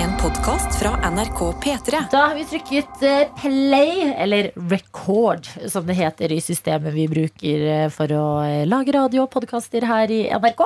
En podkast fra NRK P3. Da har vi trykket eh, play, eller record, som det heter i systemet vi bruker eh, for å eh, lage radio og podkaster her i NRK.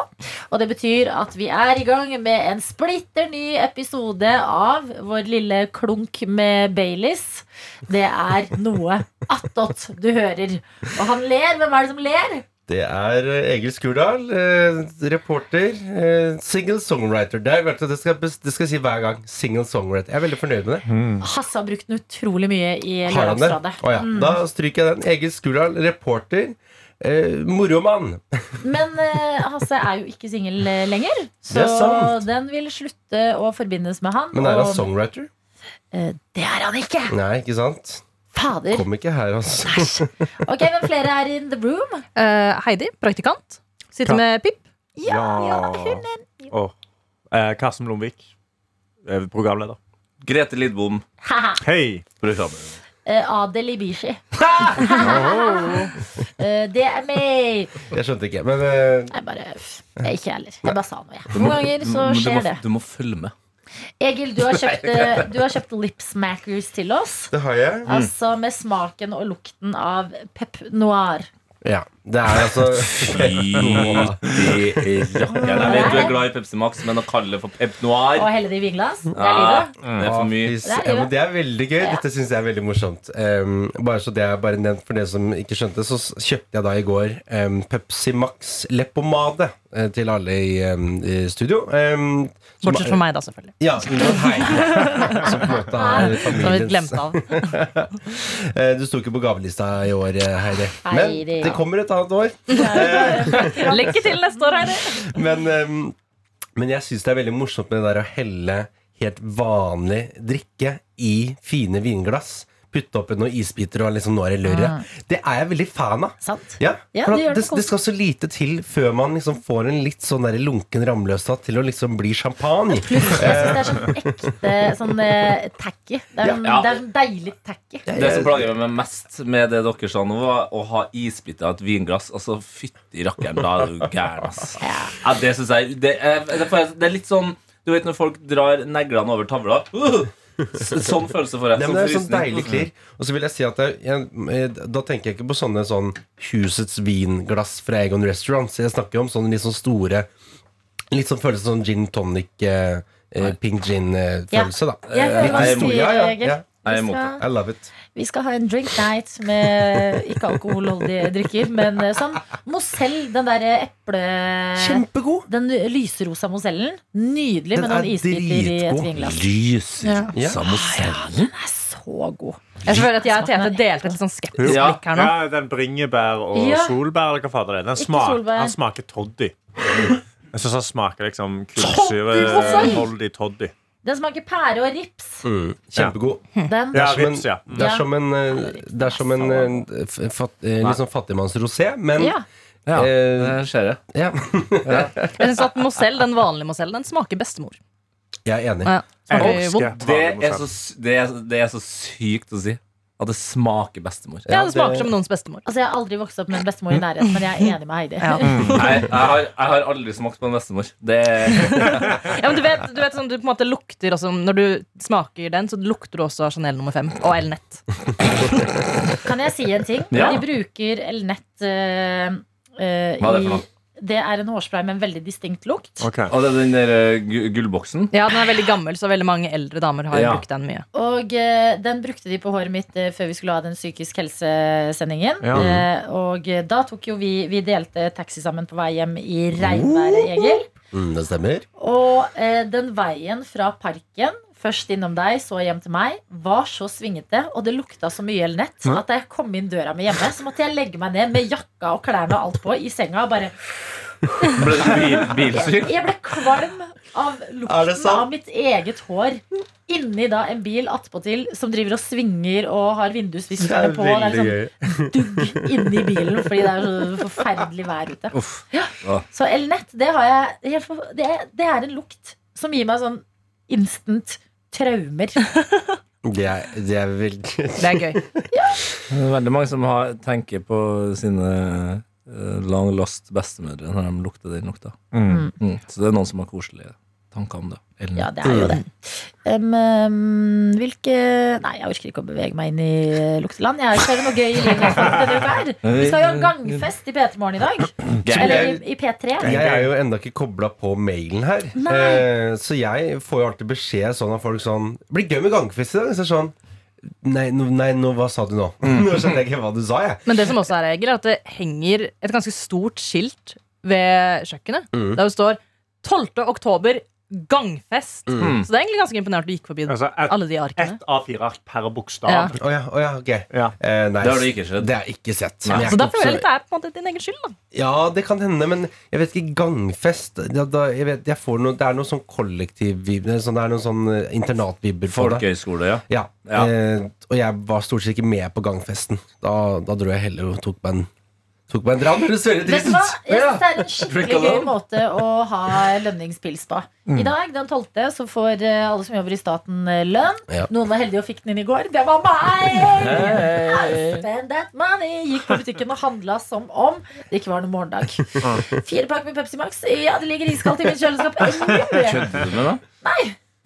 Og det betyr at vi er i gang med en splitter ny episode av vår lille klunk med Baileys. Det er noe attåt du hører. Og han ler. Hvem er det som ler? Det er eh, Egil Skurdal, eh, reporter. Eh, single songwriter. Det, er, det, skal, det skal jeg si hver gang. Single songwriter. Jeg er veldig fornøyd med det. Hasse har brukt den utrolig mye i Har han det? Lørdagsrådet. Å ja. Da stryker jeg den. Egil Skurdal, reporter. Eh, moromann. Men eh, Hasse er jo ikke singel eh, lenger, så Det er sant. den vil slutte å forbindes med han. Men er han og- songwriter? Eh, det er han ikke! Nei, ikke sant? Fader. Kom ikke her, altså. Ok, men flere er in the room. Uh, Heidi, praktikant. Sitter Ka- med Pip. Ja, ja, Ja. hun er oh. uh, Karsten Blomvik, uh, programleder. Grete Lidbom, Hei! Eh, Adel Ibishi. Eh, det er meg. Jeg skjønte ikke. Men eh, Jeg bare Jeg er ikke heller. Jeg bare sa noe, jeg. Noen ganger så Men du må, skjer det. Du må følge med. Egil, du har kjøpt, eh, du har kjøpt lipsmackers til oss. det har jeg. Altså med smaken og lukten av pep noir. Ja. Det er altså Fy rakkeren. Jeg vet du er glad i Pepsi Max, men å kalle det for Pep Noir Og helle det i vinglass. Det er livet. Det er for mye. Det er ja, det er veldig gøy. Dette syns jeg er veldig morsomt. Um, bare så det er bare nevnt for dere som ikke skjønte, så kjøpte jeg da i går um, Pepsi Max Leppomade eh, til alle i, um, i studio. Um, som- Bortsett fra meg, da, selvfølgelig. Ja, unntatt hei. som på en måte er Som vi familiens glemte av. Eh, Du sto ikke på gavelista i år, eh, Heidi. Men det kommer et annet år. Lykke til neste år, Heidi. Men, um, men jeg syns det er veldig morsomt med det der å helle helt vanlig drikke i fine vinglass. Putte oppi noen isbiter og liksom nå er det lørre. Det er jeg veldig fan av. Sant? Ja, Ja, for det at gjør det det, det skal så lite til før man liksom får en litt sånn der lunken ramløshet til å liksom bli champagne. Jeg syns det er sånn ekte sånn eh, tacky. Det er, sånn, Ja. det er sånn deilig tacky. Det som plager meg mest med det dere sa nå, var å ha isbiter av et vinglass. Altså, fytti rakkeren, da er du gæren, ass. Ja, det syns jeg det er, det, får det er litt sånn Du vet når folk drar neglene over tavla? Uh! Sånn følelse får jeg. Ja, men det er sånn deilig klirr. Og så vil jeg si at jeg, jeg, eh, da tenker jeg ikke på sånne sånn husets vinglass fra Egon Restaurants. Jeg snakker om sånne litt sånn store Litt sånn følelse sånn gin tonic, eh, eh, pink gin-følelse, da. Jeg hører hva Nei, du sier, ja, ja, Egil. Jeg er Vi imot skal, I love it. vi skal ha en drink night med ikke-alkoholholdige drikker, men eh, sånn Mozell, den derre eple... Kjempegod! Den lyserosa Mozellen. Nydelig med noen er isbiter i et vinglass. Lyserosa Ja. Ja. Den er så god. Jeg føler at jeg og Tete delte et sånn skeptisk Ja. blikk her nå. Ja, den bringebær og Ja. solbær, eller hva fader det er. Den smak, solbær. han smaker toddy. Jeg syns han smaker liksom kullsyreholdig toddy. Den smaker pære og rips. Mm, kjempegod. Den. Rips, ja. Det er som en, det er som litt sånn fattigmannsrosé, men Ja. Ja, eh, det skjer, jeg. ja. Jeg synes at Mozell, den vanlige Mozell, den smaker bestemor. Jeg er enig. Ja. Det er, så, det, er, det er så sykt å si. At det smaker bestemor. Ja, det smaker som noens bestemor. Altså, jeg har aldri vokst opp med en bestemor i nærheten, men jeg er enig med Heidi. Ja. Nei, jeg har, jeg har aldri smakt på en bestemor. Det Ja, men du vet, du vet sånn, du på en måte lukter også Når du smaker den, så lukter du også av Chanel nummer fem og Elnett. Kan jeg si en ting? Ja. De bruker Elnett uh, uh, Hva er det for i noe? Det er en hårspray med en veldig distinkt lukt. Okay. Og det er den der eh, gu- gullboksen. Ja, den er veldig gammel, så veldig mange eldre damer har Ja. brukt den mye. Og eh, den brukte de på håret mitt eh, før vi skulle ha den psykisk helse-sendingen. Ja. Eh, og eh, da tok jo vi Vi delte taxi sammen på vei hjem i regnværet, Egil. Mm, det stemmer. Og eh, den veien fra parken, først innom deg, så hjem til meg, var så svingete, og det lukta så mye elnett at da jeg kom inn døra mi hjemme, så måtte jeg legge meg ned med jakka og klærne og alt på i senga og bare Ble du bil, bilsyk? Jeg ble kvalm av lukten av mitt eget hår. Inni da en bil attpåtil som driver og svinger og har vindusviskerne er på. Det er liksom dugg inni bilen fordi det er så forferdelig vær ute. Uff. Ja. Så Elnett, det har jeg er- det er en lukt som gir meg sånn instant traumer. Det er, det er veldig Det er gøy. Det er veldig mange som har, tenker på sine uh, long lost bestemødre når de lukter den lukta. Mm. Mm. Så det er noen som har koselige tanker om det. Eller? Ja, det er jo det. Um, hvilke Nei, jeg orker ikke å bevege meg inn i lukteland. Jeg skal gjøre noe gøy i livet denne uka. Vi skal jo ha gangfest i P3 Morgen i dag. Eller i, i P3. Jeg er jo enda ikke kobla på mailen her. Nei. Eh, så jeg får jo alltid beskjed sånn av folk sånn blir gøy med gangfest i dag. Så sånn Nei, nå, nei no, hva sa du nå? Nå skjønner jeg ikke hva du sa, jeg. Men det som også er regel, er at det henger et ganske stort skilt ved kjøkkenet. Der det står 12. oktober gangfest. Mm. Så det er egentlig ganske imponert du gikk forbi Altså, et, alle de arkene. ett A4-ark per bokstav. Ja. Oh, ja, oh, ja, okay. Ja. Eh, nice. Det har du ikke sett. Det har jeg ikke sett. Jeg Så da føler jeg litt det er på en måte din egen skyld. da Ja, det kan hende, men jeg vet ikke. Gangfest da, da, jeg vet, jeg får noe, Det er noe sånn kollektivvibber sånn, Det er noe sånn eh, internatvibber på det. Folkehøyskole, ja. Ja. Ja. Eh, og jeg var stort sett ikke med på gangfesten. Da, da dro jeg heller og tok meg en Tok meg en dram. Det høres veldig trist ut. Det er en skikkelig gøy måte å ha lønningspils på. I dag, den 12., så får eh, alle som jobber i staten, eh, lønn. Ja. Noen var heldige og fikk den inn i går. Det var meg! I spend that money. Gikk på butikken og handla som om det ikke var noen morgendag. Fire pakker med Pepsi Max. Ja, det ligger iskaldt i mitt kjøleskap. Kødder du med det? Nei.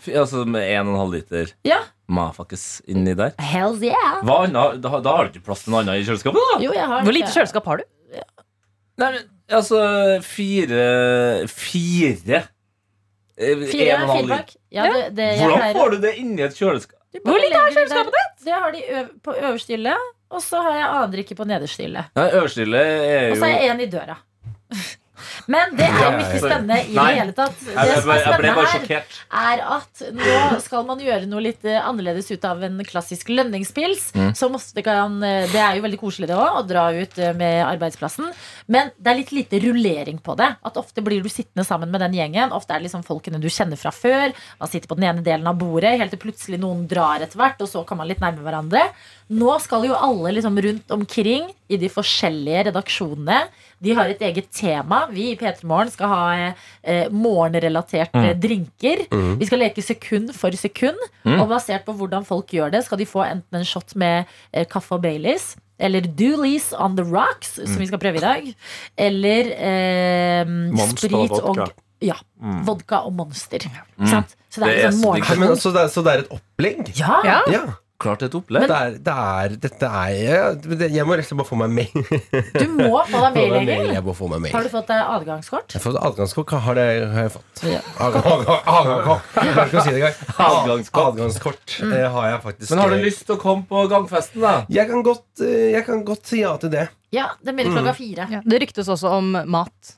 Altså med 1,5 liter Ja. mafakkes inni der? Hells yeah. Hva? Da, da har du ikke plass til noe annet i kjøleskapet, da? Jo, jeg har Hvor lite kjøleskap har du? Nei, men altså Fire Fire? Eh, Fire, pakk. Ja, det, det, jeg Hvordan pleier- får du det inni et kjøleskap? Hvor lite er kjøleskapet ditt? Det har de øv på øverste hylle, og så har jeg annen ikke på nederste hylle. Øverstille er Og så er jeg en i døra. Men det er jo ikke spennende i det hele tatt. Det som er spennende her, er at nå skal man gjøre noe litt eh, annerledes ut av en klassisk lønningspils. Så Som ofte kan eh, Det er jo veldig koselig det òg, å dra ut eh, med arbeidsplassen. Men det er litt lite rullering på det. At ofte blir du sittende sammen med den gjengen. Ofte er det liksom folkene du kjenner fra før. Man sitter på den ene delen av bordet, helt til plutselig noen drar etter hvert, og så kan man litt nærme hverandre. Nå skal jo alle liksom rundt omkring i de forskjellige redaksjonene de har et eget tema. Vi i P3 Morgen skal ha eh, morgenrelaterte drinker. Vi skal leke sekund for sekund. Og basert på hvordan folk gjør det, skal de få enten en shot med eh, kaffe og Baileys. Eller Doolies on the rocks, som vi skal prøve i dag. Eller eh, Monster sprit og vodka. ja, vodka og Monster. Sant? Så det Det er er liksom så Nei, morgen... men, så, det er, så det er et opplegg? Ja! Ja. Klart et opplegg. Det er, det er, dette er jeg, jeg må rett og slett bare få meg mail. Du må få deg mail, Egil. Jeg må få meg mail. Har du fått deg adgangskort? Jeg har fått adgangskort. Hva har, det, har jeg fått? Ja. Adgang- adgang- Adgangskort. Si. Adgangskort. Adgangskort eh, har jeg faktisk. Men har du lyst til å komme på gangfesten, da? Jeg kan godt, eh, jeg kan godt si ja til det. Ja, Det begynner klokka fire. Ja. Det ryktes også om mat.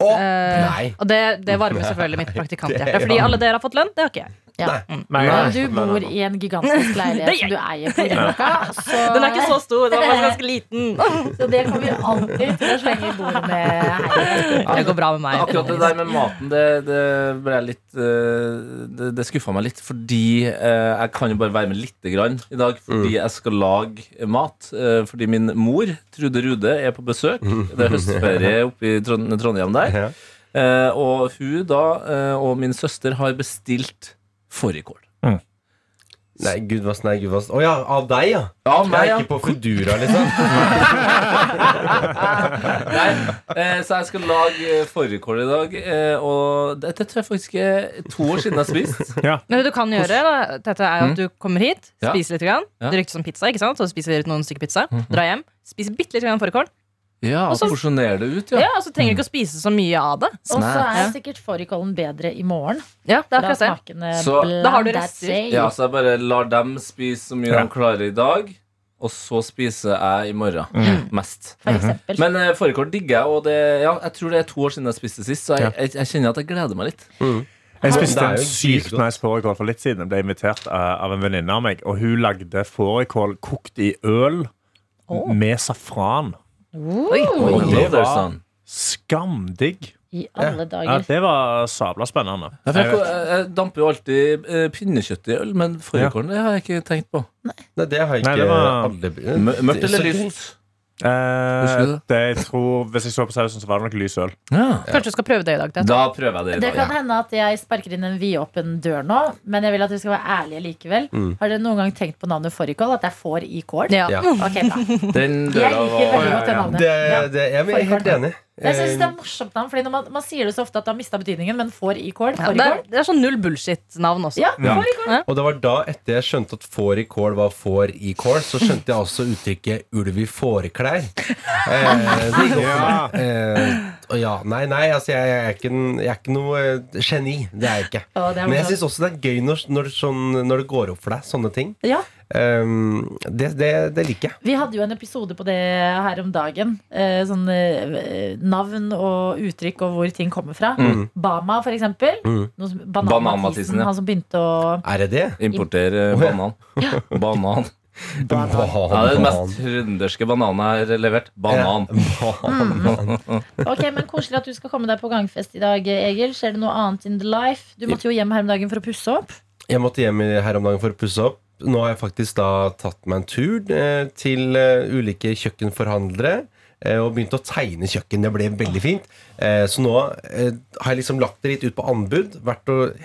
Oh, uh, nei. og det, det varmer selvfølgelig mitt praktikanthjerte. Fordi alle dere har fått lønn, det har ikke jeg. Ja. Nei, Men du bor i en gigantisk leilighet er som du eier på Grünerløkka. Den er ikke så stor, den var ganske liten. så det kommer vi alltid til å slenge i bordet med her. Det går bra med meg. Akkurat det der med maten, det, det ble litt eh, Det, det skuffa meg litt, fordi eh, jeg kan jo bare være med lite grann i dag. Fordi jeg skal lage mat. eh, fordi min mor, Trude Rude, er på besøk. Det er høstferie oppe i Trondheim der. Eh, og hun da, og min søster, har bestilt fårikål. Nei, gudvast, nei, gud Å oh, ja, av deg, ja. Ja, Jeg er ikke på Foodora, liksom. Nei, eh, så jeg skal lage eh, fårikål i dag. Eh, og det, det tror jeg faktisk er to år siden jeg har spist. Men det du kan gjøre, da, Tete, er at du kommer hit, spiser litt. Grann. Ja. Det ryktes om pizza, ikke sant? Så spiser vi noen stykker pizza. Drar hjem, spiser bitte litt fårikål. Ja, Og så- porsjonerer det ut, Ja. ja. og så trenger du ikke å spise så mye av det. Og så er sikkert fårikålen bedre i morgen. Ja, det er akkurat det. Så- Da har du rester. Ja, så jeg bare lar dem spise så mye Ja. de klarer i dag. Og så spiser jeg i morgen. Mest. For eksempel. Men uh, fårikål digger jeg, og det, ja, jeg tror det er to år siden jeg spiste sist. Så jeg, jeg, jeg kjenner at jeg gleder meg litt. Jeg spiste en sykt nice fårikål for litt siden. Jeg ble invitert eh, av en venninne av meg, og hun lagde fårikål kokt i øl med safran. Oi. Oh, det var- skamdigg. I alle alle Ja, dager. det var sabla spennende. Jeg jeg, jeg, damper jo alltid uh, pinnekjøtt i øl, men frøkorn det har jeg ikke tenkt på. Nei, det har jeg Nei, ikke det var- aldri Mørkt eller Så- lyst? Eh, det? det jeg tror, Hvis jeg så på sausen, så var det nok lys øl. Ja. Kanskje du skal prøve det i dag, Det. Da prøver jeg det i Det kan Ja. hende at jeg sparker inn en vidåpen dør nå, men jeg vil at vi skal være ærlige likevel. Mm. Har dere noen gang tenkt på navnet fårikål? At det er får i kål? Ja. Ja. Okay, Jeg liker veldig godt det navnet. Det, det, jeg er helt enig. Jeg synes det er morsomt navn, fordi når man, man sier det så ofte at det har mista betydningen, men får i kål. Ja, det, er, det er sånn null bullshit-navn også. Ja, Ja. Og det var da, etter jeg skjønte at får i kål var får i kål, så skjønte jeg også uttrykket ulv i fåreklær. Eh. Eh, ja, nei, nei, altså jeg, jeg, er ikke en, jeg er ikke noe eh, geni. Det er jeg ikke. Å, er Men jeg syns også det er gøy når, når, sånn, når det går opp for deg, sånne ting. Ja. Um, det, det, det liker jeg. Vi hadde jo en episode på det her om dagen. Eh, sånn eh, navn og uttrykk og hvor ting kommer fra. Bama, for eksempel. Mm. Banan-Mathisen, ja. Han som begynte å Er det det? Importer banan. Ja. banan. Banan. Banan. Ja, det er den mest trønderske bananen jeg har levert. Banan. Ok, men Koselig at du skal komme deg på gangfest i dag, Egil. Skjer det noe annet in the life? Du måtte jo hjem her om dagen for å pusse opp. Jeg måtte hjem her om dagen for å pusse opp. Nå har jeg faktisk da tatt meg en tur eh, til eh, ulike kjøkkenforhandlere. eh, Og begynt å tegne kjøkken. Det ble veldig fint. Eh, Så nå har jeg liksom lagt det litt ut på anbud. Vært og,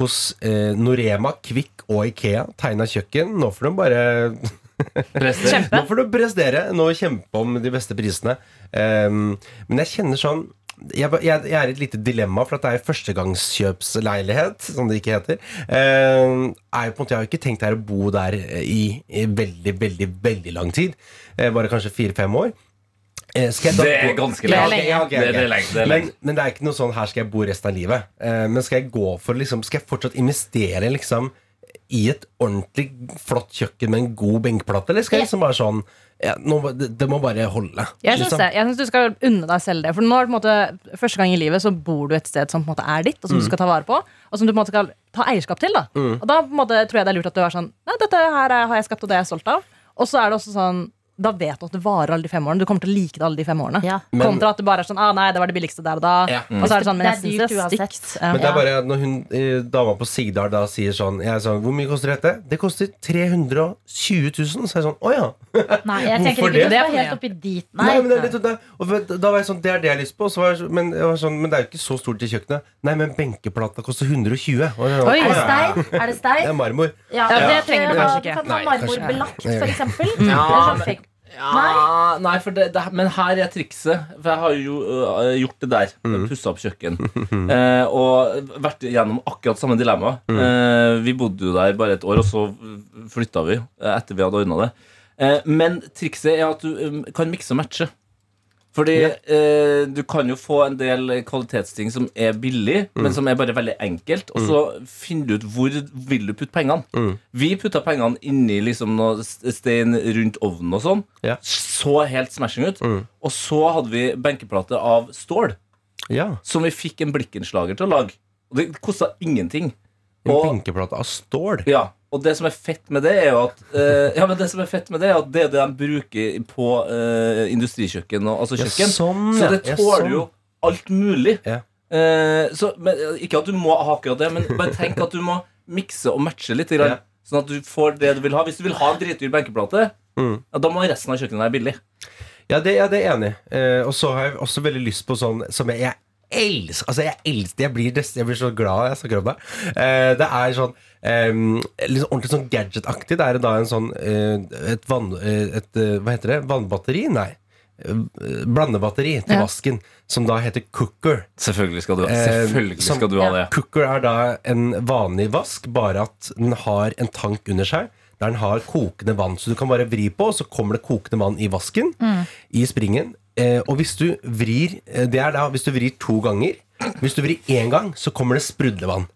hos eh, Norema, Kvikk og Ikea. Tegna kjøkken. Nå får de bare. Nå får du prestere. Nå kjempe om de beste prisene. Um, men jeg kjenner sånn jeg, jeg, jeg er i et lite dilemma, for at det er førstegangskjøpsleilighet, som det ikke heter. Uh, er jo på en måte, jeg har jo ikke tenkt her å bo der i, i veldig, veldig, veldig lang tid. Uh, bare kanskje fire-fem år. Eh, skal jeg da Det er ganske Ja, lenge. ja, okay, Det- det er lenge, det er Men, lenge. men det er ikke noe sånn her skal jeg bo resten av livet. Eh, men skal jeg gå for liksom, Skal jeg fortsatt investere liksom i et ordentlig flott kjøkken med en god benkplate, eller skal jeg liksom bare sånn ja, nå, det, det må bare holde. Jeg syns liksom. du skal unne deg selv det. For nå er det på en måte Første gang i livet så bor du et sted som på en måte er ditt, og som du skal ta vare på. Og som du på en måte skal ta eierskap til. da Og da på en måte tror jeg det er lurt at du er sånn Nei, dette her er- har jeg skapt, og det er jeg stolt av. Og så er det også sånn da vet du at det varer alle de fem årene. Du kommer til å like det alle de fem årene. Ja. Men- Kontra at det bare er sånn ah, nei, det var det billigste der og da. Ja. Og så er det sånn, men jeg synes det er stygt. Ja. Men det er bare når hun, eh, dama på Sigdal da sier sånn, jeg er sånn Hvor mye koster dette? Det koster 320 000. Så er jeg sånn Å ja. Nei, jeg tenker Hvorfor ikke det? det er helt oppi dit. Nei, Nei. men, det er litt, da, og da var jeg sånn Det er det jeg har lyst på. Så var jeg, men, jeg var sånn, men det er jo ikke så stort i kjøkkenet. Nei, men benkeplata koster 120. Og jeg, sånn, Oi. Er det «Å, stein? Er det Det er marmor. Ja, Ja, det trenger du kanskje Du ikke. kan ha Nei, kanskje- marmorbelagt, for eksempel. Ja, Ja, nei, for det, det, men her er trikset. For jeg har jo uh, gjort det der. Mm. Pussa opp kjøkken. Uh, og vært gjennom akkurat samme dilemma. Mm. Uh, vi bodde jo der bare et år, og så flytta vi etter vi hadde ordna det. Eh, men trikset er at du um, kan mikse og matche. Fordi eh, du kan jo få en del kvalitetsting som er billig, Mm. men som er bare veldig enkelt. Og så finner du ut hvor vil du putte pengene. Mm. Vi putta pengene inni liksom noe stein rundt ovnen og sånn. Ja. Så helt smashing ut. Mm. Og så hadde vi benkeplate av stål, Ja. som vi fikk en blikkenslager til å lage. Og det kosta ingenting. En Og- benkeplate av stål. Ja, og det som er fett med det, er jo at uh, Ja, men det som er fett med det, er at det er det de bruker på uh, industrikjøkken og altså Ja, kjøkken. sånn, så det det Ja, tåler sånn. jo alt mulig. Ja. Uh, så, men, ikke at du må ha akkurat det, men bare tenk at du må mikse og matche litt. Grann, Ja. Sånn at du får det du vil ha. Hvis du vil ha en dritdyr benkeplate, Mm. ja, da må resten av kjøkkenet være billig. Ja, det, ja, det er jeg enig i. Eh, og så har jeg også veldig lyst på sånn som jeg, jeg elsker Altså, jeg elsker Jeg blir, jeg blir så glad jeg snakker om det. Eh, det er sånn Litt liksom ordentlig sånn gadget-aktig. Det er da en sånn uh, et vann... Uh, et, uh, hva heter det? Vannbatteri? Nei. Blandebatteri til Ja. vasken, som da heter Cooker. Selvfølgelig skal du, selvfølgelig som- skal du ha det. Cooker er da en vanlig vask, bare at den har en tank under seg. Der den har kokende vann. Så du kan bare vri på, og så kommer det kokende vann i vasken. I springen. Eh, og hvis du vrir eh, Det er da hvis du vrir to ganger. Hvis du vrir én gang, så kommer det sprudlevann.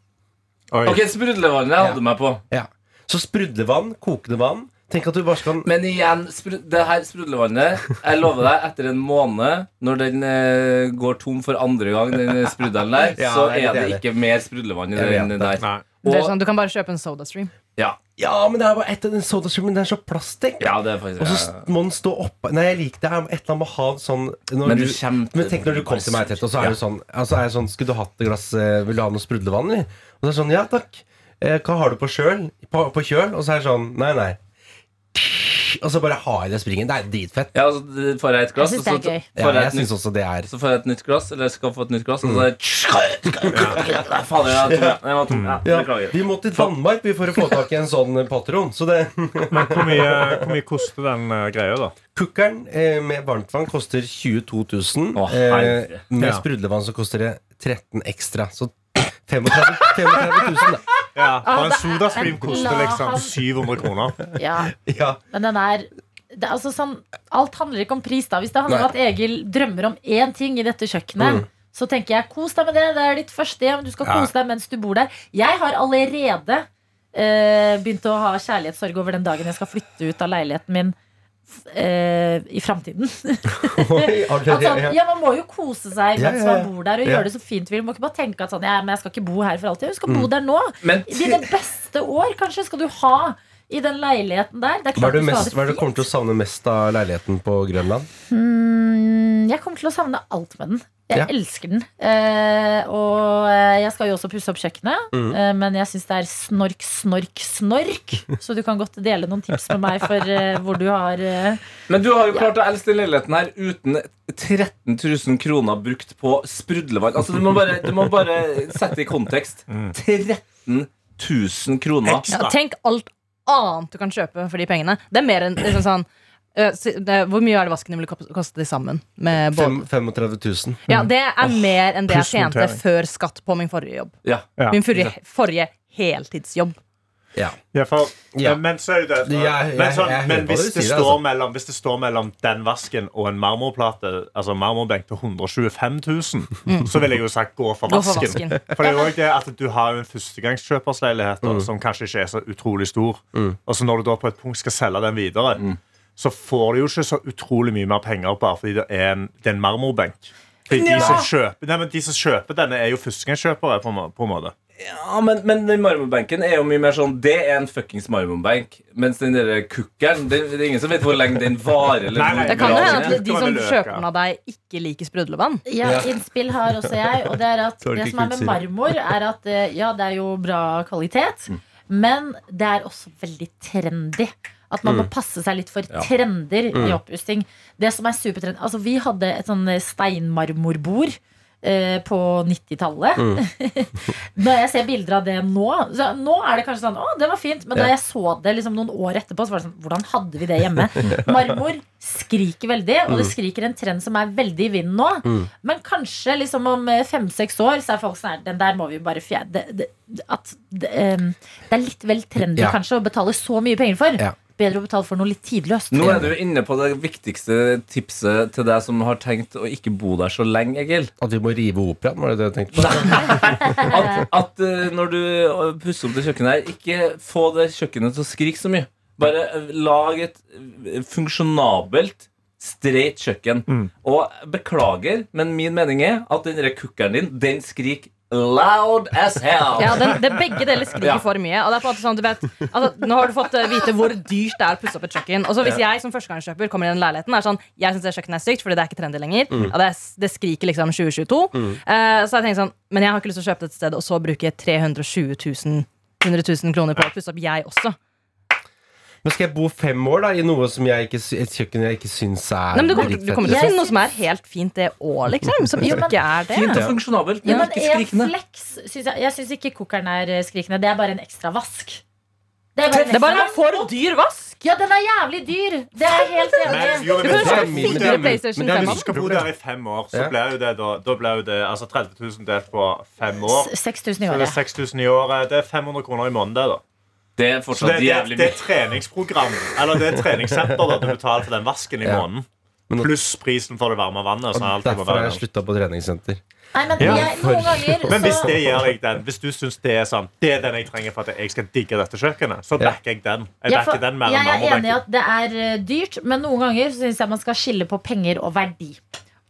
Oi. Ok, Sprudlevannet jeg hadde meg på. Ja. Så sprudlevann, kokende vann Tenk at du bare skal Men igjen, spru- det her sprudlevannet Jeg lover deg, etter en måned Når den eh, går tom for andre gang Den sprudelen der Ja, Så jeg er er det ikke mer sprudlevann i Jeg vet den det. der Nei. Det er Og, sånn, du kan bare kjøpe en SodaStream. Ja, Ja, men det er bare av den sodastreamen. Det er så plastikk. ja, det er faktisk Og så må den stå opp Nei, jeg liker det. Et eller annet med å ha sånn når Men du kommer Men tenk når du kom til meg, Tete, og så er Ja. det sånn, altså er sånn Skulle du hatt et glass eh, Vil du ha noe sprudlevann, eller? Og så er det sånn Ja, takk. Eh, hva har du på kjøl? På, på kjøl? Og så er det sånn Nei, nei. Og så bare har jeg det springen. Det er dritfett. Ja, og så får jeg et glass, Jeg og synes så det er gøy. Ja, får jeg jeg et nytt syns også det er så får jeg et nytt glass, eller skal få et nytt glass, og så er det Fader, jeg tror jeg- jeg var tom. Ja, ja, Beklager. Vi må til Danmark vi for å få tak i en sånn patron. Så det Men hvor mye, hvor mye koster den eh, greia, da? Kukkeren eh, med varmtvann koster 22 000. Å, eh, med Ja. sprudlevann så koster det 13 ekstra. Så 35, 35 000, da. Ja, For en sodastream koster liksom 700 kroner. Ja, Ja. men den er det er altså sånn, Alt handler ikke om pris. da Hvis det handler om at Egil drømmer om én ting i dette kjøkkenet, Mm. så tenker jeg kos deg med det. Det er ditt første hjem. Du skal Ja. kose deg mens du bor der. Jeg har allerede eh, begynt å ha kjærlighetssorg over den dagen jeg skal flytte ut av leiligheten min eh, i framtiden. Sånn, ja. Man må jo kose seg mens ja, ja. man bor der og Ja. gjøre det så fint vil. Man må ikke bare tenke at sånn, ja, men jeg skal ikke bo her for alltid. Du skal bo der nå. Men I dine beste år kanskje skal du ha i den leiligheten der. Det er Hva er det du mest- hva er det du kommer til å savne mest av leiligheten på Grønland? Mm, jeg kommer til å savne alt med den. Jeg Ja. elsker den. Eh, og eh, jeg skal jo også pusse opp kjøkkenet. Mm. Eh, men jeg syns det er snork, snork, snork. Så du kan godt dele noen tips med meg for eh, hvor du har eh, Men du har jo klart å elske leiligheten her uten 13 000 kroner brukt på sprudlevann. Altså, du, må bare, du må bare sette det i kontekst. 13 000 kroner. Ja, tenk alt annet du kan kjøpe for de pengene. Det er mer enn liksom sånn det, Hvor mye er det vaskene ville koste de sammen? Med 35 000. ja, det er mer enn det jeg tjente før skatt på min forrige jobb. Ja. Ja. Min forrige, forrige heltidsjobb. Ja. Ja, for, Ja. Men så er det det Ja, jeg- men, sånn, men hvis, det sier, står altså. mellom, hvis det står mellom den vasken og en marmorplate, altså marmorbenk til 125 000, så ville jeg jo sagt gå for Gå for vasken. vasken. For det er jo ikke det at du har jo en førstegangskjøpersleilighet Mm. som kanskje ikke er så utrolig stor. Og så når du da på et punkt skal selge den videre, så får du jo ikke så utrolig mye mer penger bare fordi det er en, det er en marmorbenk. Fordi de, som kjøper, nei, men de som kjøper denne, er jo førstegangskjøpere. På, på en måte Ja, men, men den marmorbenken er jo mye mer sånn Det er en fuckings marmorbenk. Mens den der kukkelen det, det er ingen som vet hvor lenge den varer. Eller Nei, nei, Det kan hende at de som kjøper den av deg, ikke liker sprudlevann. Ja, innspill har også jeg. Og det er at det som er med marmor, er at eh, ja, det er jo bra kvalitet, men det er også veldig trendy. At man må passe seg litt for trender i oppussing. Det som er supertrend Altså, vi hadde et sånn steinmarmorbord. eh, På 90-tallet. Når jeg ser bilder av det nå så Nå er det kanskje sånn Å, det var fint. Men da jeg så det liksom noen år etterpå, så var det sånn Hvordan hadde vi det hjemme? Marmor skriker veldig, og det skriker en trend som er veldig i vinden nå. Men kanskje liksom om eh, fem-seks år så er folk sånn her Den der må vi bare fjerne. Det, det, at det, um, det er litt vel trendy Ja. kanskje å betale så mye penger for. Ja. Bedre å betale for noe litt tidløst. Nå er du inne på det viktigste tipset til deg som har tenkt å ikke bo der så lenge, Egil. At vi må rive operaen, var det det du tenkte på? At, at eh, når du eh, pusser opp det kjøkkenet her, ikke få det kjøkkenet til å skrike så mye. Bare eh, lag et funksjonabelt, streit kjøkken. Og beklager, men min mening er at den kukkeren din, den skriker loud as hell. Ja, den, det Begge deler skriker Ja. for mye. Og det er på en måte sånn, du vet altså, Nå har du fått eh, vite hvor dyrt det er å pusse opp et kjøkken. Og så Hvis jeg som førstegangskjøper kommer i den leiligheten er sånn, Jeg synes det kjøkkenet er stygt fordi det er ikke trendy lenger. Ja, det, er, det skriker liksom 2022. Eh, så jeg tenker sånn Men jeg har ikke lyst til å kjøpe det et sted og så bruke 320 000 100 000 kroner på å pusse opp, jeg også. Men skal jeg bo fem år da i noe som jeg ikke, sy- et kjøkken jeg ikke syns er Nei, men du kommer, du kommer til å finne noe som er helt fint det òg, liksom. Som Jo, men- ikke er det. Fint og funksjonabelt, Ja, men men ikke en skrikende. flex synes jeg, jeg syns ikke kokeren er eh, skrikende. Det er bare en ekstra vask. Det er bare en Det er bare en for dyr vask! Ja, den er jævlig dyr! Det er jeg helt enig Men, i. jo, men, Du hvis kjøpe du- min- fire min- PlayStation men hvis du skal bo der i fem år, så Ja. blir jo det da, da blir jo det altså 30 000 delt på fem år. 6000 i Så det er året. 6000 i året. Det er 500 kroner i måneden. det da Det er fortsatt det, jævlig det er treningsprogram Eller det er treningssenter da du betaler for den vasken i Ja. måneden. Pluss prisen for det varme vannet. Så Derfor har jeg slutta på treningssenter. Nei, men Ja, jeg, noen ganger Men hvis det gir deg den Hvis du syns det er sånn Det er den jeg trenger for at jeg skal digge dette kjøkkenet, så Ja. backer jeg den. Jeg Ja, for den mer jeg er enig i at det er eh, dyrt, men noen ganger så syns jeg man skal skille på penger og verdi.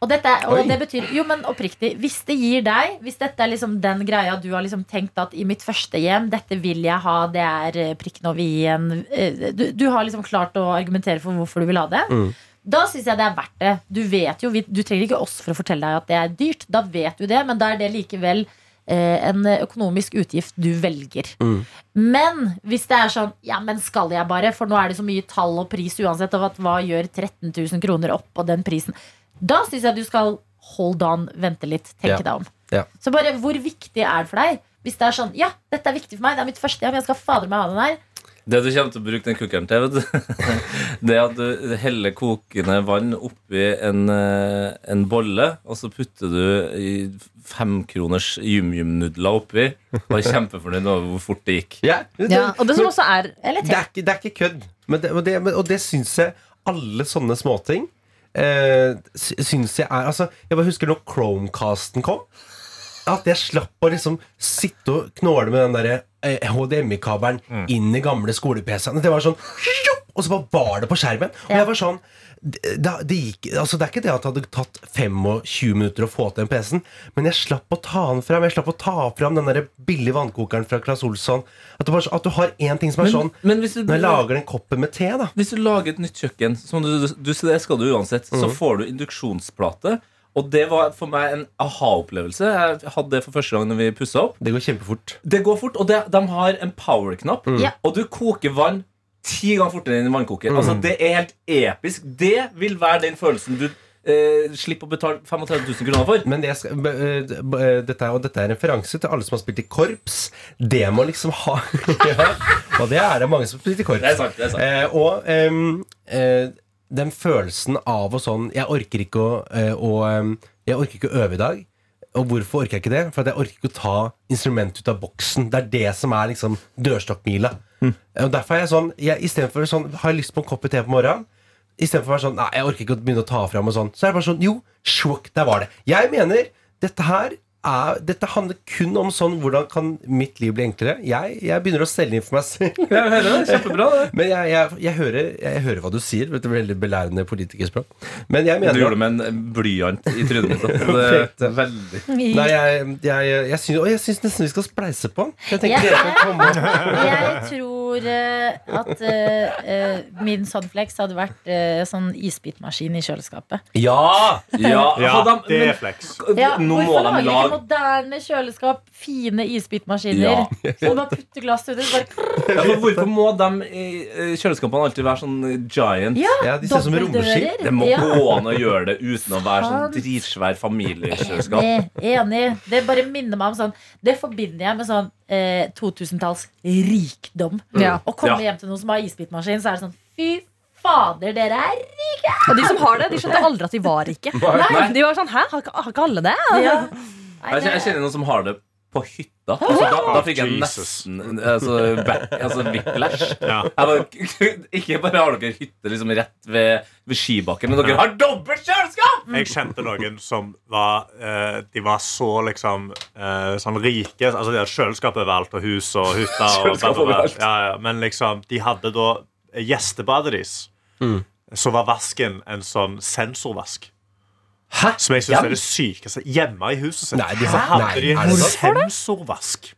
Og, dette, og det betyr, jo, men oppriktig, hvis det gir deg Hvis dette er liksom den greia du har liksom tenkt at i mitt første hjem, dette vil jeg ha, det er eh, prikken over i-en eh, du, du har liksom klart å argumentere for hvorfor du vil ha det. Mm. Da syns jeg det er verdt det. Du vet jo, du trenger ikke oss for å fortelle deg at det er dyrt. Da vet du det, men da er det likevel eh, en økonomisk utgift du velger. Mm. Men hvis det er sånn Ja, men skal jeg bare? For nå er det så mye tall og pris uansett. Og hva gjør 13 000 kroner opp på den prisen? Da syns jeg du skal hold on, vente litt, tenke Ja. deg om. Ja. Så bare hvor viktig er det for deg? Hvis det er sånn Ja, dette er viktig for meg, det er mitt første hjem, jeg skal fader meg ha den her. Det du kommer til å bruke den kukkeren til, vet du Det er at du heller kokende vann oppi en, eh, en bolle, og så putter du i femkroners yum-yum-nudler oppi, og er kjempefornøyd over hvor fort det gikk. Ja, det, Ja, og det som også er Eller det, er ikke, det er ikke kødd. Men det, og det, og det syns jeg alle sånne småting eh, syns jeg er Altså, jeg bare husker når Chromecasten kom. At jeg slapp å liksom sitte og knåle med den der eh, HDMI-kabelen inn i gamle skole-PC-ene. Det var sånn Og så bare var det på skjermen. Og jeg var sånn det, det, gikk, altså det er ikke det at det hadde tatt 25 minutter å få til den PC-en, men jeg slapp å ta den fram. Jeg slapp å ta fram den der billige vannkokeren fra Claes Olsson. At, du, bare, at du har én ting som er sånn Men hvis du, Når jeg lager den koppen med te, da hvis du lager et nytt kjøkken, som du, du, det skal du uansett, så får du induksjonsplate. Og det var for meg en aha-opplevelse. Jeg hadde det for første gang når vi pussa opp. Det går kjempefort. Det går fort, og det, de har en power-knapp. Ja. Og du koker vann ti ganger fortere enn en vannkoker. Altså, det er helt episk. Det vil være den følelsen du eh, slipper å betale 35 000 kroner for. Men det skal, eh, eh, dette, er, og dette er en referanse til alle som har spilt i korps. Det må liksom ha ja, Og det er det mange som har spilt i korps. Det er sant, det er sant. Eh, og eh, den følelsen av og sånn Jeg orker ikke å, eh, å Jeg orker ikke å øve i dag. Og hvorfor orker jeg ikke det? For jeg orker ikke å ta instrumentet ut av boksen. Det er det som er liksom dørstokkmila. Hm. Og derfor er jeg sånn jeg, Istedenfor sånn Har jeg lyst på en kopp te på morgenen? Istedenfor å være sånn Nei, jeg orker ikke å begynne å ta fram og sånn. Så er det bare sånn Jo, sjokk, der var det. Jeg mener dette her er, dette handler kun om sånn hvordan kan mitt liv bli enklere. Jeg, jeg begynner å selge inn for meg selv. Jeg hører det, kjempebra det. Men jeg, jeg, jeg, hører, jeg hører hva du sier. Vet du, veldig belærende politikerspråk. Men jeg mener Du gjorde det med en blyant i trynet er veldig Nei, jeg, jeg, jeg, syns, og jeg syns nesten vi skal spleise på den. Jeg tenker dere kan komme. Jeg tror eh, at eh, eh, min Sunflex hadde vært eh, sånn isbitmaskin i kjøleskapet. Ja! Ja, Ja, hadde de- det er men- flex. Ja, Nå må hvorfor de lager ikke lage moderne kjøleskap fine isbitmaskiner? Ja. Så du bare putter glass uti, så bare ja, men Hvorfor må de i eh, kjøleskapene alltid være sånn giant? Ja, Ja, de ser ut som romskip. Det må Ja. gå an å gjøre det uten å være sånn Sant. dritsvær familiekjøleskap. Enig, enig. Det bare minner meg om sånn Det forbinder jeg med sånn eh, 2000-talls rikdom. Ja. Å komme Ja. hjem til noen som har isbitmaskin, så er det sånn Fy fader, dere er Og de som har det, de skjønte aldri at de var rike. Nei. De var sånn Hæ, har ikke, har ikke alle det? ja. Nei, det... jeg kjenner noen som har det på hytta. Altså, da, da fikk jeg nesten altså, back, altså whiplash. Ja. Bare, ikke bare har dere hytte liksom rett ved, ved skibakken, men dere har dobbelt kjøleskap! Jeg kjente noen som var eh, De var så liksom eh, sånn rike. Altså De hadde kjøleskap overalt, og hus og hytter. Og ja, ja. Men liksom, de hadde da gjestebadet deres. Så var vasken en sånn sensorvask. Hæ? Som jeg syns Ja. er det sykeste. Hjemme i huset sitt Nei, de så hadde de en sensorvask.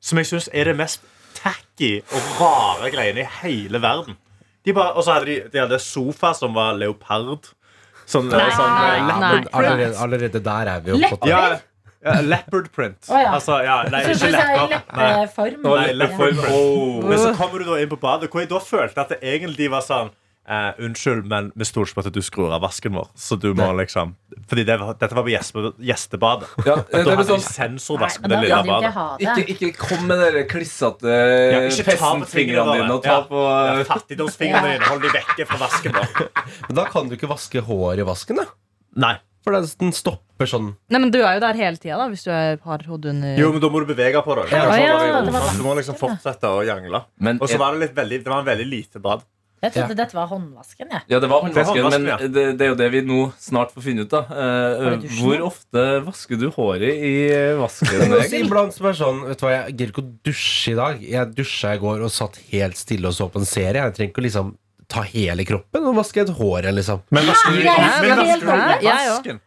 Som jeg syns er det mest tacky og rare greiene i hele verden. De bare, og så hadde de, de hadde sofa som var leopard. Sånn, Nei, sånn nei, Ja, Nei. men allerede, allerede der er vi jo på ja, ja, leopard print. Oh, ja. Altså, ja, nei, Så ikke lepper. Leppeform. Leppe leopard. Oh. Men så kommer du da inn på badet, hvor jeg da følte at det egentlig var sånn eh, Unnskyld, men vi stoler ikke på at du skrur av vasken vår. Så du må liksom Fordi det var, dette var på gjeste, gjestebadet. Ja, Da det hadde de sånn, sensorvask Nei, på det lille badet. ha ikke, ikke kom med dere klissete Ja, pessentfingrene dine og ta Ja. på Ja, Fattigdomsfingrene dine, hold de vekke fra vasken vår. Men da kan du ikke vaske hår i vasken, da. Nei. For den- stopper sånn Nei, men Du er jo der hele tida hvis du har hodet under Jo, men da må du bevege på det. Ja. Så ja, det- det Du må liksom fortsette å jangle. Men Og så var det litt veldig Det var en veldig lite bad. Jeg trodde dette var håndvasken. Jeg. Ja, det var håndvasken, håndvasken, men ja. det, det er jo det vi nå snart får finne ut. da Eh, dusjen Hvor ofte vasker du håret i vasken? Også Egil? iblant som er sånn Vet du hva, jeg gidder ikke å dusje i dag. Jeg dusja i går og satt helt stille og så på en serie. Jeg trenger ikke å liksom ta hele kroppen og vaske et hår. Liksom. Men vasker du, Ja, men ja, vasker du ja, ja, ja. vasken?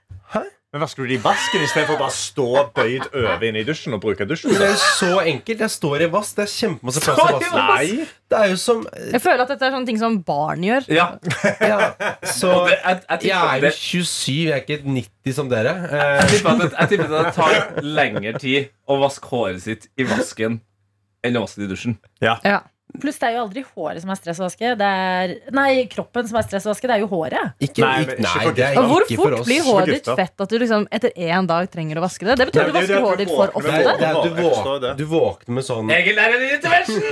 Men vasker du det i vasken istedenfor bare å stå bøyd over inne i dusjen og bruke dusjen? det er jo så enkelt. Jeg står i vask. Det er kjempemasse plass i vasken. Nei. Det er jo som Jeg føler at dette er sånne ting som barn gjør. Ja, ja, Så jeg, er jo 27, jeg er ikke 90 som dere. jeg Eh, tipper at det, jeg tipper at det tar lengre tid å vaske håret sitt i vasken enn å vaske det i dusjen. Ja. Pluss det er jo aldri håret som er stress å vaske. Det er, nei, kroppen som er stress å vaske. Det er jo håret. ikke, Nei, ikke, nei, det er. Hvor ikke for fort oss. blir håret ditt fett at du liksom etter én dag trenger å vaske det? Det betyr at du Det er vasker håret ditt for ofte. Det det du, Jeg våk, du våkner med sånn Egil er en intervention!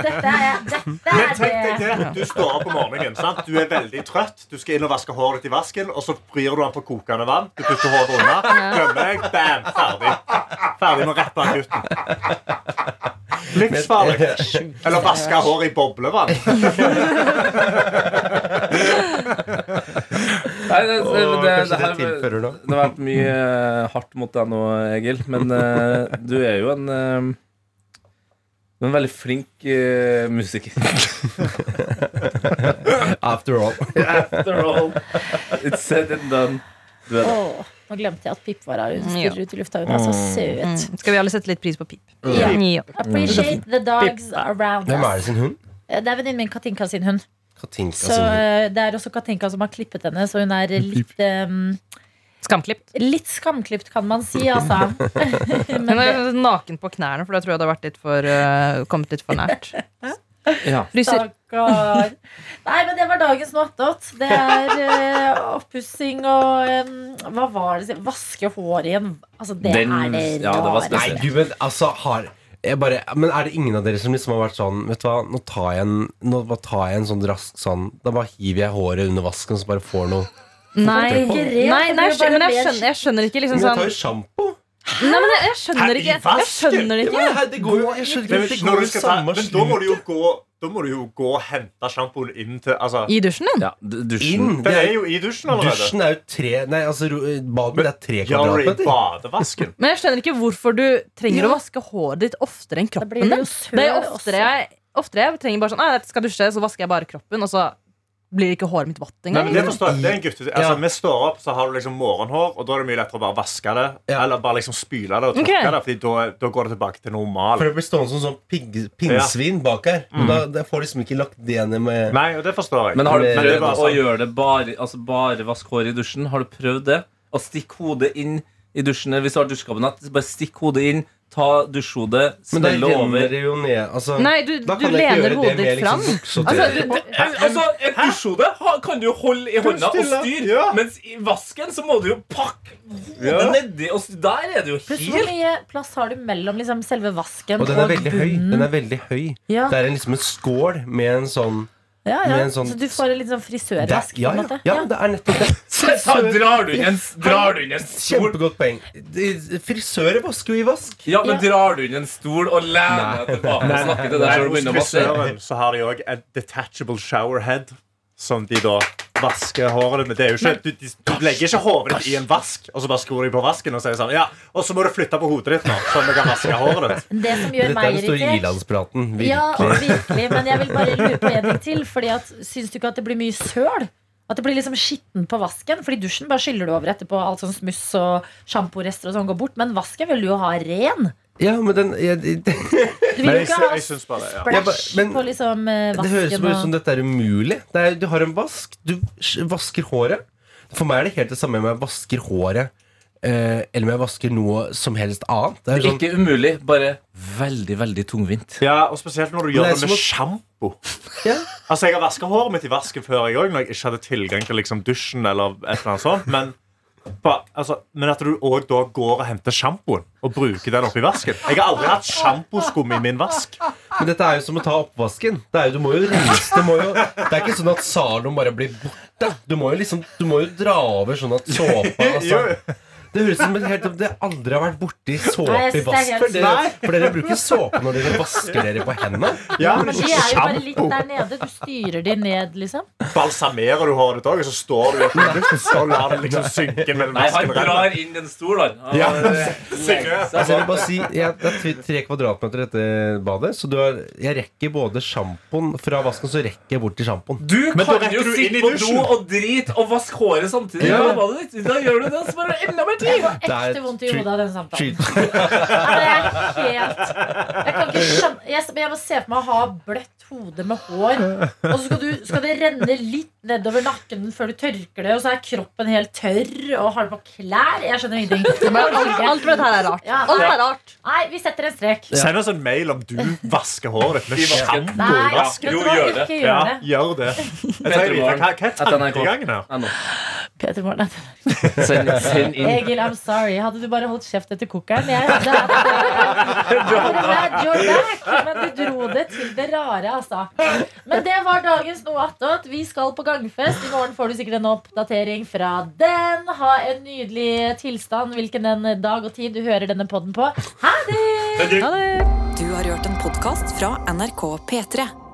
Dette er, dette er tenk deg det. det. Du står opp om morgenen. sant? Du er veldig trøtt. Du skal inn og vaske håret ditt i vasken, og så vrir du den på kokende vann. Du putter håret unna. Glemmer deg. Bam! Ferdig. Ferdig med å rappe gutten. Livsfarlig. Eller vaske håret i boblevann. Nei, det, det, det, det, det her- det har vært mye hardt mot deg nå, Egil. Men uh, du er jo en uh, Du er en veldig flink uh, musiker. After all. After all. It's said and done. Du er det. Nå glemte jeg at Pip var her. Hun stirrer ut i lufta. Hun er så søt. Mm. Skal vi alle sette litt pris på pip? Ja. Ja. Appreciate the dogs around us. Hvem er det sin hund? Eh, Det er venninnen min Katinka sin hund. Katinka Så sin hund. eh, Det er også Katinka som har klippet henne, så hun er litt um, Skamklipt. Litt skamklipt, kan man si, altså. Hun er naken på knærne, for da tror jeg det har vært litt for, uh, kommet litt for nært. Ja. Fryser. Stakkar. Nei, men det var dagens noe. Det er uh, oppussing og um, Hva var det? Vaske hår igjen. Altså, det Den- er det ja, det var. Nei, du, men altså har jeg bare, men er det ingen av dere som liksom har vært sånn Vet du hva, nå tar jeg en, nå bare tar jeg en sånn rask sånn Da bare hiver jeg håret under vasken, så bare får noe Nei, nei, nei jeg, skjønner, jeg, skjønner, jeg skjønner ikke liksom Men jeg sånn tar jo sjampo! Nei, men jeg, jeg skjønner ikke. Jeg jeg skjønner det ikke. men det går jo Jeg skjønner Men, ikke, det går jo samme men da må du jo gå Da må du jo gå og hente sjampoen inn til Altså, I dusjen din? Ja, dusjen. Den Det er jo i dusjen allerede. dusjen er jo tre Nei, altså, badet er tre kvadratmeter. badevasken. Men jeg skjønner ikke hvorfor du trenger Ja. å vaske håret ditt oftere enn kroppen din. det Det er oftere jeg, oftere jeg trenger bare sånn «Nei, Jeg skal dusje, så vasker jeg bare kroppen, og så blir ikke håret mitt vått engang. men det forstår jeg. Det er en gutte altså, Ja. Vi står opp, så har du liksom morgenhår, og da er det mye lettere å bare vaske det. Ja. Eller bare liksom spyle det og tørke okay. det, Fordi da, da går det tilbake til normal. For det blir stående som sånn pinnsvin bak her. Og da, da får liksom ikke lagt det ned med Nei, og det forstår jeg. Men har du prøvd å sånn. gjøre det bare Altså bare vaske håret i dusjen? Har du prøvd det? Å stikke hodet inn i dusjen Hvis du har dusjkabinett, bare stikk hodet inn, ta dusjhodet, smelle over. jo ned. Altså, Nei, du, da du kan jeg ikke lener gjøre det hodet med ditt liksom fram. liksom og Altså, du, Altså, Et dusjhode ha- kan du jo holde i hånda og stille. styre, Ja. mens i vasken så må du jo pakke Ja. nedi. Og s- der er det jo Pluss hvor helt mye plass har du mellom liksom, selve vasken Og den er veldig høy. Den er veldig høy. Ja. Det er en, liksom en skål med en sånn Ja, med ja. en sånn- Så du får en litt sånn det, frisørvask? ja, på en ja, måte? ja, det er nettopp det. Så drar du inn en, drar du inn en stol Kjempegodt poeng. Frisører vasker jo i vask. Ja, men Ja. drar du inn en stol og lener deg tilbake og snakker til deg Nei, og hos begynner å vaske? frisøren så har de òg et detachable showerhead. Som de da vasker håret ditt med. Det er jo ikke, du, du legger ikke håret ditt i en vask, og så bare skrur de på vasken og sier sånn Ja, og så må du flytte på hodet ditt nå, sånn at du kan vaske håret ditt. Det som gjør Dette er den store ilandspraten. Virkelig. Ja, virkelig. Men jeg vil bare lure på en ting til. Fordi at, Syns du ikke at det blir mye søl? At det blir liksom skitten på vasken? Fordi dusjen bare skyller du over etterpå. Alt sånn smuss og sjamporester og sånn går bort. Men vasken vil du jo ha ren. Ja, men den jeg, det, Du vil jo ikke ha jeg men på liksom vasken. det høres bare ut som dette er umulig. Det er, du har en vask, du vasker håret. For meg er det helt det samme om jeg vasker håret eh, eller om jeg vasker noe som helst annet. Det er sånn, Ikke umulig, bare veldig, veldig tungvint. Ja, og Spesielt når du gjør det det med som sjampo. ja. Altså, Jeg har vaska håret mitt i vasken før, jeg òg, når jeg ikke hadde tilgang til liksom, dusjen. eller et eller annet sånt Men, På, altså, men at du òg da går og henter sjampoen og bruker den oppi vasken. Jeg har aldri hatt sjamposkum i min vask. Men dette er jo som å ta oppvasken. Det er jo, du må jo rense det, må jo, det er ikke sånn at Salom bare blir borte. Du må jo liksom Du må jo dra over sånn at såpa altså. Det høres ut som helt, det aldri har vært borti Nei, såpe i synes er vask. For dere, for dere bruker såpe når dere vasker dere på hendene. Ja, Men de er jo bare litt der nede. Du styrer de ned, liksom. Balsamerer du håret ditt òg, og så står du i et minutt og lar det liksom synke mellom Nei, han vasken drar inn en stol, han. Ja. Altså, jeg vil bare si, jeg, Det er tre- tre kvadratmeter dette badet, så du har, jeg rekker både sjampoen fra vasken, så rekker jeg bort til sjampoen. Du Men da kan jo du inn sitte på do dusjen. og drite og vaske håret samtidig. Ja. Da Da gjør du det, så bare enda mer. Jeg Det får er ekte vondt i hodet av den samtalen. Ja, det er helt Jeg kan ikke skjønne jeg, jeg må se for meg å ha bløtt hode med hår, og så skal, du, skal det renne litt nedover nakken før du tørker det, og så er kroppen helt tørr, og har du på klær. Jeg skjønner ingenting. Alt, alt med dette her er rart. Ja, Alt er rart. Nei, vi setter en strek. Send oss en mail om du vasker håret ditt med sjampo Nei, Jo, gjør det. Ja, gjør det. gjør det. Jeg trenger Hva hva er tankegangen her? Nei, nå. Peter Morten. Send, send inn. Egil, I'm sorry. Hadde du bare holdt kjeft etter kokeren? Jeg hadde glad back. Men du dro det til det rare, altså. Men det var dagens Noe attåt. Vi skal på gangfest. I morgen får du sikkert en oppdatering fra den. Ha en nydelig tilstand hvilken den dag og tid du hører denne podden på. Ha det! Du har hørt en podkast fra NRK P3.